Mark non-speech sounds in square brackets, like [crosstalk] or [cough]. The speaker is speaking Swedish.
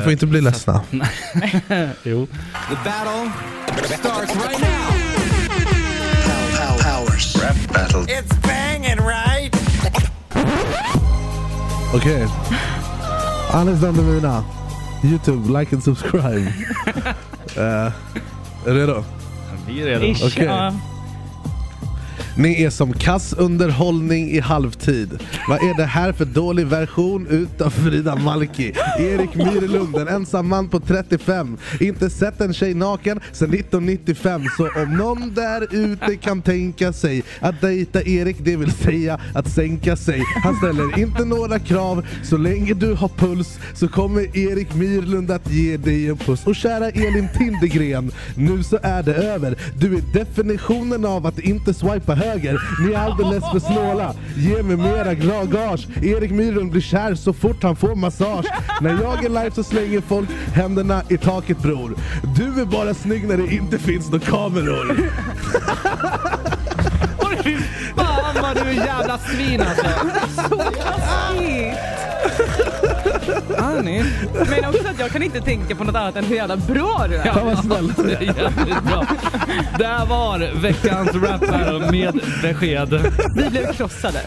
Ni får inte bli ledsna. [laughs] jo. The battle starts right now. Powers. Rap battle. It's banging, right? Okej. Anis Don Demina. Youtube, like and subscribe. [laughs] Eh, är du redo? Vi är redo. Okej. ja. Ni är som kass underhållning i halvtid. Vad är det här för dålig version utav Frida Malki? Erik Myrlund, en ensam man på 35. Inte sett en tjej naken sedan 1995. Så om någon där ute kan tänka sig att dejta Erik, det vill säga att sänka sig. Han ställer inte några krav. Så länge du har puls så kommer Erik Myrlund att ge dig en puss. Och kära Elin Tindegren, nu så är det över. Du är definitionen av att inte swipa höger. Ni är alldeles för snåla. Ge mig mera gage. Erik Myrlund blir kär så fort han får massage. När jag är live så slänger folk händerna i taket bror. Du är bara snygg när det inte finns några kameror. Fy fan vad du är jävla svin alltså. Taskigt. Anis. Men också att jag kan inte tänka på något annat än hur jävla bra du är. Fan vad snäll. Det är jävligt bra. Det här var veckans rap med besked. Vi blev krossade.